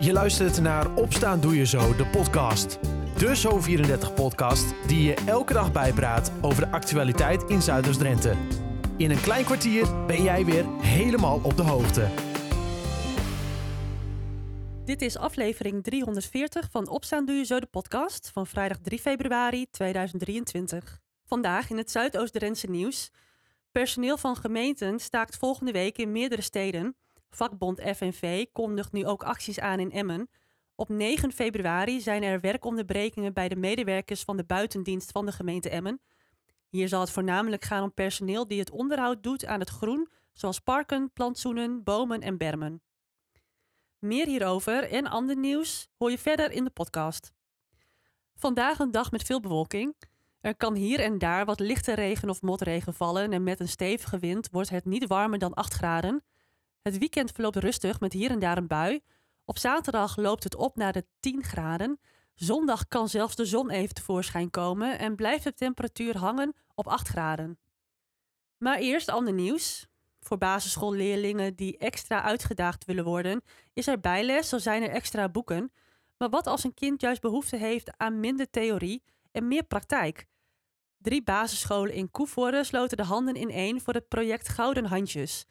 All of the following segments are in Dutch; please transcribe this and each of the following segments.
Je luistert naar Opstaan Doe Je Zo, de podcast. De Zo34-podcast die je elke dag bijpraat over de actualiteit in Zuiders-Drenthe. In een klein kwartier ben jij weer helemaal op de hoogte. Dit is aflevering 340 van Opstaan Doe Je Zo, de podcast van vrijdag 3 februari 2023. Vandaag in het Zuidoost-Drentse nieuws. Personeel van gemeenten staakt volgende week in meerdere steden. Vakbond FNV kondigt nu ook acties aan in Emmen. Op 9 februari zijn er werkonderbrekingen bij de medewerkers van de buitendienst van de gemeente Emmen. Hier zal het voornamelijk gaan om personeel die het onderhoud doet aan het groen, zoals parken, plantsoenen, bomen en bermen. Meer hierover en ander nieuws hoor je verder in de podcast. Vandaag een dag met veel bewolking. Er kan hier en daar wat lichte regen of motregen vallen en met een stevige wind wordt het niet warmer dan 8 graden. Het weekend verloopt rustig met hier en daar een bui. Op zaterdag loopt het op naar de 10 graden. Zondag kan zelfs de zon even tevoorschijn komen en blijft de temperatuur hangen op 8 graden. Maar eerst ander nieuws. Voor basisschoolleerlingen die extra uitgedaagd willen worden, is er bijles, zo zijn er extra boeken. Maar wat als een kind juist behoefte heeft aan minder theorie en meer praktijk? Drie basisscholen in Koevoorde sloten de handen in één voor het project Gouden Handjes.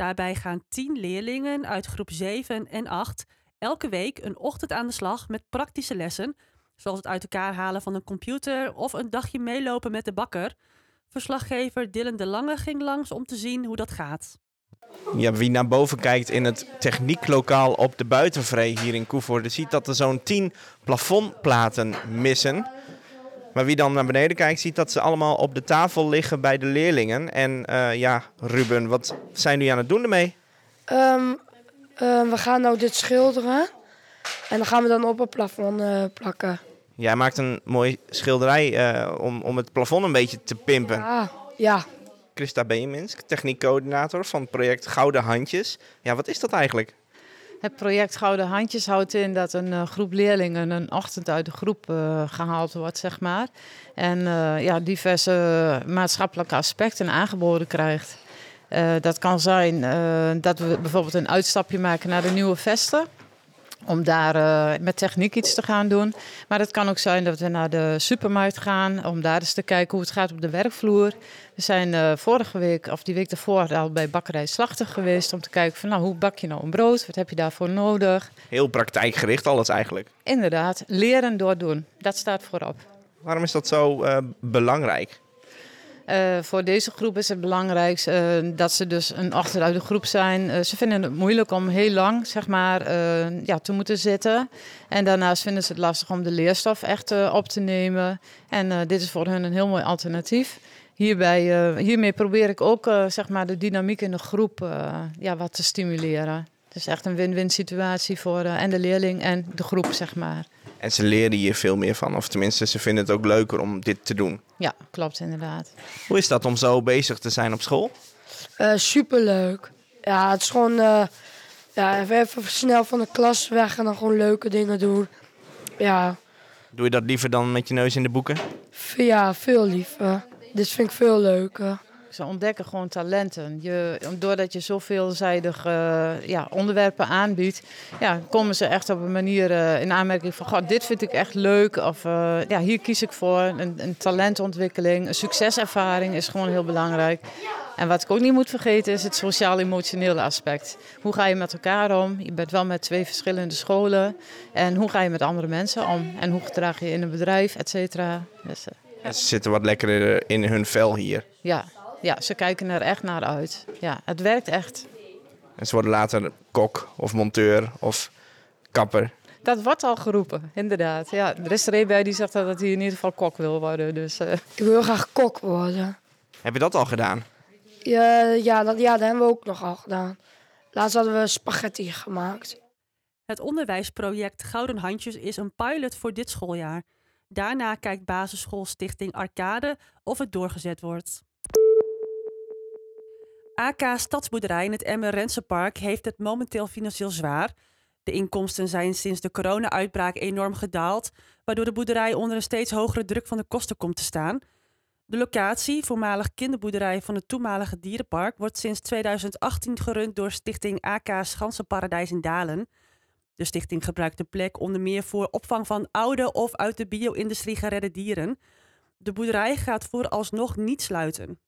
Daarbij gaan tien leerlingen uit groep 7 en 8 elke week een ochtend aan de slag met praktische lessen, zoals het uit elkaar halen van een computer of een dagje meelopen met de bakker. Verslaggever Dylan de Lange ging langs om te zien hoe dat gaat. Ja, wie naar boven kijkt in het technieklokaal op de Buitenvree hier in Koevoorde, ziet dat er zo'n 10 plafondplaten missen. Maar wie dan naar beneden kijkt, ziet dat ze allemaal op de tafel liggen bij de leerlingen. En uh, ja, Ruben, wat zijn jullie aan het doen ermee? Um, uh, we gaan nou dit schilderen. En dan gaan we dan op het plafond uh, plakken. Jij maakt een mooi schilderij om, om het plafond een beetje te pimpen. Ja, ja. Christa Benjaminsk, techniekcoördinator van het project Gouden Handjes. Ja, wat is dat eigenlijk? Het project Gouden Handjes houdt in dat een uh, groep leerlingen een ochtend uit de groep uh, gehaald wordt, zeg maar. En uh, ja, diverse maatschappelijke aspecten aangeboden krijgt. dat kan zijn dat we bijvoorbeeld een uitstapje maken naar de nieuwe vesten om daar uh, met techniek iets te gaan doen. Maar het kan ook zijn dat we naar de supermarkt gaan om daar eens te kijken hoe het gaat op de werkvloer. We zijn uh, vorige week, of die week ervoor, al bij bakkerij Slachter geweest om te kijken van nou, hoe bak je nou een brood? Wat heb je daarvoor nodig? Heel praktijkgericht alles eigenlijk. Inderdaad, leren door doen. Dat staat voorop. Waarom is dat zo uh, belangrijk? Uh, voor deze groep is het belangrijk uh, dat ze dus een achter uit de groep zijn. Uh, ze vinden het moeilijk om heel lang zeg maar, ja, te moeten zitten. En daarnaast vinden ze het lastig om de leerstof echt op te nemen. En dit is voor hen een heel mooi alternatief. Hierbij, hiermee probeer ik ook zeg maar, de dynamiek in de groep ja, wat te stimuleren. Het is echt een win-win situatie voor en de leerling en de groep, zeg maar. En ze leren hier veel meer van, of tenminste, ze vinden het ook leuker om dit te doen. Ja, klopt inderdaad. Hoe is dat om zo bezig te zijn op school? Uh, superleuk. Ja, het is gewoon uh, ja, even snel van de klas weg en dan gewoon leuke dingen doen. Ja. Doe je dat liever dan met je neus in de boeken? Ja, veel liever. Dit vind ik veel leuker. Ze ontdekken gewoon talenten. Je, doordat je zo veelzijdig uh, ja, onderwerpen aanbiedt, ja, komen ze echt op een manier uh, in aanmerking van: God, dit vind ik echt leuk. Of uh, ja, hier kies ik voor. Een, een, talentontwikkeling, een succeservaring is gewoon heel belangrijk. En wat ik ook niet moet vergeten is het sociaal-emotionele aspect. Hoe ga je met elkaar om? Je bent wel met twee verschillende scholen. En hoe ga je met andere mensen om? En hoe gedraag je in een bedrijf, et cetera. Dus, ja. Ze zitten wat lekkerder in hun vel hier. Ja, ja, ze kijken er echt naar uit. Ja, het werkt echt. En ze worden later kok of monteur of kapper. Dat wordt al geroepen, inderdaad. Ja, er is er een bij die zegt dat hij in ieder geval kok wil worden. Dus, uh... Ik wil graag kok worden. Heb je dat al gedaan? Ja, ja, dat, ja, dat hebben we ook nog al gedaan. Laatst hadden we spaghetti gemaakt. Het onderwijsproject Gouden Handjes is een pilot voor dit schooljaar. Daarna kijkt basisschoolstichting Arcade of het doorgezet wordt. AK Stadsboerderij in het Emmer Rensenpark heeft het momenteel financieel zwaar. De inkomsten zijn sinds de corona-uitbraak enorm gedaald, waardoor de boerderij onder een steeds hogere druk van de kosten komt te staan. De locatie, voormalig kinderboerderij van het toenmalige dierenpark, wordt sinds 2018 gerund door stichting AK Schansenparadijs in Dalen. De stichting gebruikt de plek onder meer voor opvang van oude of uit de bio-industrie geredde dieren. De boerderij gaat vooralsnog niet sluiten.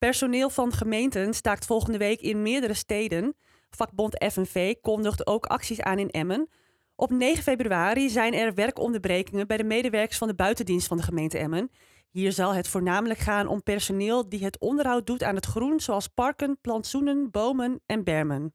Personeel van gemeenten staakt volgende week in meerdere steden. Vakbond FNV kondigt ook acties aan in Emmen. Op 9 februari zijn er werkonderbrekingen bij de medewerkers van de buitendienst van de gemeente Emmen. Hier zal het voornamelijk gaan om personeel die het onderhoud doet aan het groen, zoals parken, plantsoenen, bomen en bermen.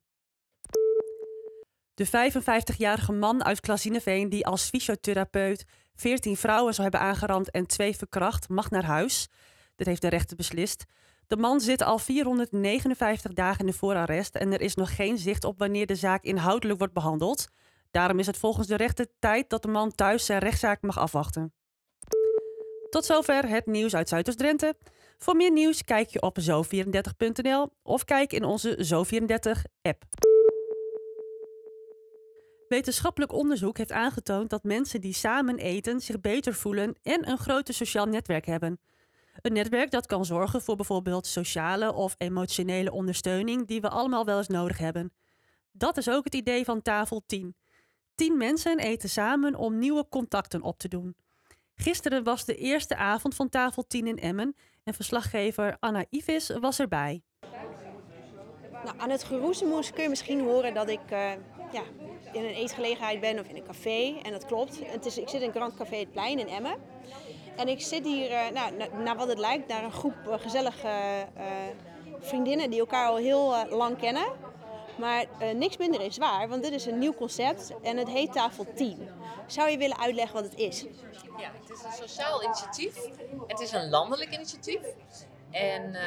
De 55-jarige man uit Klazineveen die als fysiotherapeut 14 vrouwen zou hebben aangerand en twee verkracht, mag naar huis. Dat heeft de rechter beslist. De man zit al 459 dagen in de voorarrest en er is nog geen zicht op wanneer de zaak inhoudelijk wordt behandeld. Daarom is het volgens de rechter tijd dat de man thuis zijn rechtszaak mag afwachten. Tot zover het nieuws uit Zuidoost-Drenthe. Voor meer nieuws kijk je op zo34.nl of kijk in onze Zo34-app. Wetenschappelijk onderzoek heeft aangetoond dat mensen die samen eten zich beter voelen en een groter sociaal netwerk hebben. Een netwerk dat kan zorgen voor bijvoorbeeld sociale of emotionele ondersteuning die we allemaal wel eens nodig hebben. Dat is ook het idee van tafel 10. Tien mensen eten samen om nieuwe contacten op te doen. Gisteren was de eerste avond van tafel 10 in Emmen en verslaggever Anna Ivis was erbij. Nou, aan het geroezemoes kun je misschien horen dat ik uh, ja, in een eetgelegenheid ben of in een café. En dat klopt. Het is, ik zit in Grand Café Het Plein in Emmen. En ik zit hier, uh, nou, naar wat het lijkt, naar een groep uh, gezellige vriendinnen die elkaar al heel lang kennen. Maar niks minder is waar, want dit is een nieuw concept en het heet Tafel 10. Zou je willen uitleggen wat het is? Ja, het is een sociaal initiatief. Het is een landelijk initiatief. En uh,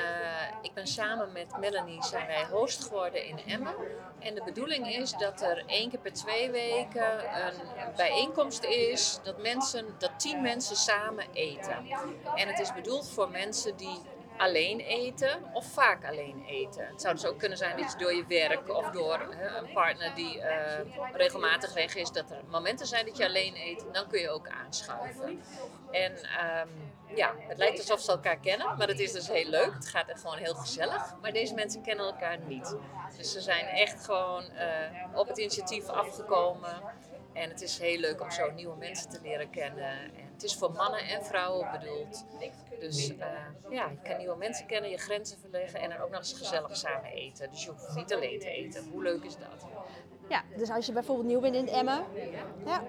ik ben samen met Melanie zijn wij host geworden in Emmen. En de bedoeling is dat er één keer per twee weken een bijeenkomst is. Dat, mensen, dat tien mensen samen eten. En het is bedoeld voor mensen die alleen eten of vaak alleen eten. Het zou dus ook kunnen zijn dat je door je werk of door een partner die uh, regelmatig weg is, dat er momenten zijn dat je alleen eet. Dan kun je ook aanschuiven. En um, ja, het lijkt alsof ze elkaar kennen, maar het is dus heel leuk. Het gaat echt gewoon heel gezellig. Maar deze mensen kennen elkaar niet. Dus ze zijn echt gewoon uh, op het initiatief afgekomen. En het is heel leuk om zo nieuwe mensen te leren kennen. En het is voor mannen en vrouwen bedoeld. Dus uh, ja, je kan nieuwe mensen kennen, je grenzen verleggen en er ook nog eens gezellig samen eten. Dus je hoeft niet alleen te eten. Hoe leuk is dat? Ja, dus als je bijvoorbeeld nieuw bent in het Emmen, ja,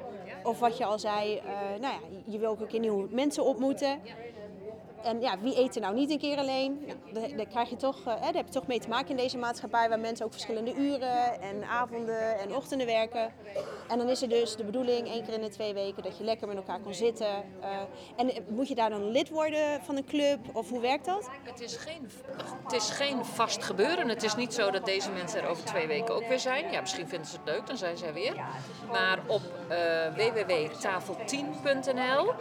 of wat je al zei, uh, nou ja, je wil ook een keer nieuwe mensen ontmoeten. En ja, wie eet er nou niet een keer alleen? Daar, krijg je toch, uh, daar heb je toch mee te maken in deze maatschappij waar mensen ook verschillende uren en avonden en ochtenden werken. En dan is er dus de bedoeling één keer in de twee weken dat je lekker met elkaar kan zitten. Uh, en moet je daar dan lid worden van een club of hoe werkt dat? Het is geen, het is geen vast gebeuren. Het is niet zo dat deze mensen er over twee weken ook weer zijn. Ja, misschien vinden ze het leuk, dan zijn ze er weer. Maar op uh, www.tafel10.nl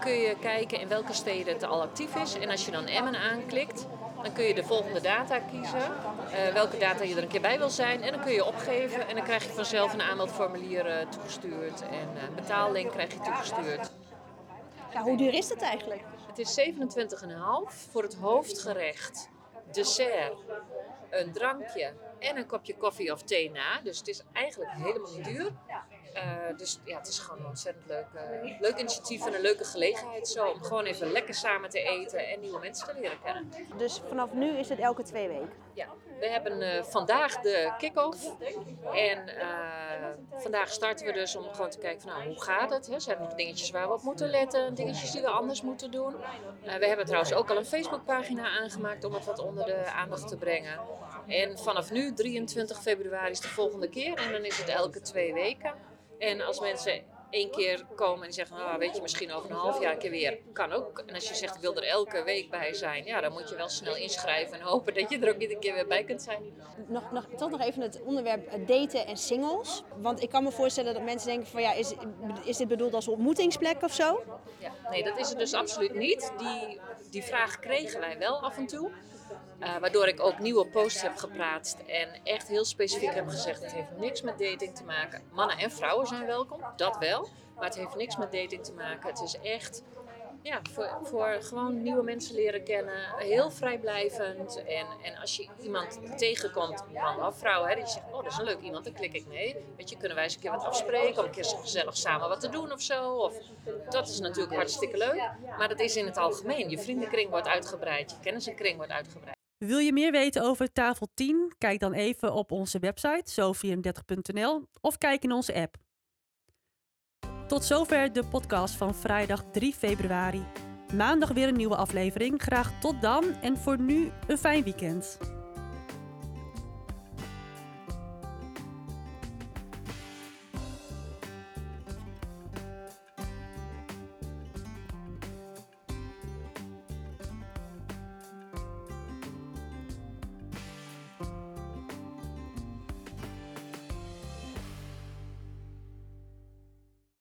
kun je kijken in welke steden het al actief is. En als je dan Emmen aanklikt, dan kun je de volgende data kiezen. Uh, welke data je er een keer bij wil zijn. En dan kun je opgeven en dan krijg je vanzelf een aanmeldformulier uh, toegestuurd. En een uh, betaallink krijg je toegestuurd. Ja, hoe duur is het eigenlijk? Het is 27,5 voor het hoofdgerecht, dessert, een drankje en een kopje koffie of thee na. Dus het is eigenlijk helemaal niet duur. Uh, dus ja, het is gewoon een ontzettend leuk, uh, leuk initiatief en een leuke gelegenheid zo. Om gewoon even lekker samen te eten en nieuwe mensen te leren kennen. Dus vanaf nu is het elke twee weken? Ja, we hebben uh, vandaag de kick-off. En vandaag starten we dus om gewoon te kijken van nou, hoe gaat het? Hè? Zijn er nog dingetjes waar we op moeten letten? Dingetjes die we anders moeten doen? we hebben trouwens ook al een Facebookpagina aangemaakt om het wat onder de aandacht te brengen. En vanaf nu, 23 februari, is de volgende keer. En dan is het elke twee weken. En als mensen één keer komen en zeggen, nou, weet je, misschien over een half jaar een keer weer, kan ook. En als je zegt, ik wil er elke week bij zijn, ja, dan moet je wel snel inschrijven en hopen dat je er ook iedere keer weer bij kunt zijn. Nog, nog, toch nog even het onderwerp daten en singles. Want ik kan me voorstellen dat mensen denken van, ja, is, is dit bedoeld als ontmoetingsplek of zo? Ja, nee, dat is het dus absoluut niet. Die, die vraag kregen wij wel af en toe. Uh, waardoor ik ook nieuwe posts heb geplaatst en echt heel specifiek heb gezegd: het heeft niks met dating te maken. Mannen en vrouwen zijn welkom, dat wel. Maar het heeft niks met dating te maken. Het is echt ja, voor, voor gewoon nieuwe mensen leren kennen. Heel vrijblijvend. En, en als je iemand tegenkomt, man of vrouw, hè, die zegt, oh dat is een leuk iemand, dan klik ik mee. Weet je, kunnen wij eens een keer wat afspreken, of een keer gezellig samen wat te doen of zo. Of, dat is natuurlijk hartstikke leuk. Maar dat is in het algemeen. Je vriendenkring wordt uitgebreid, je kennissenkring wordt uitgebreid. Wil je meer weten over tafel 10? Kijk dan even op onze website zo34.nl of kijk in onze app. Tot zover de podcast van vrijdag 3 februari. Maandag weer een nieuwe aflevering. Graag tot dan en voor nu een fijn weekend.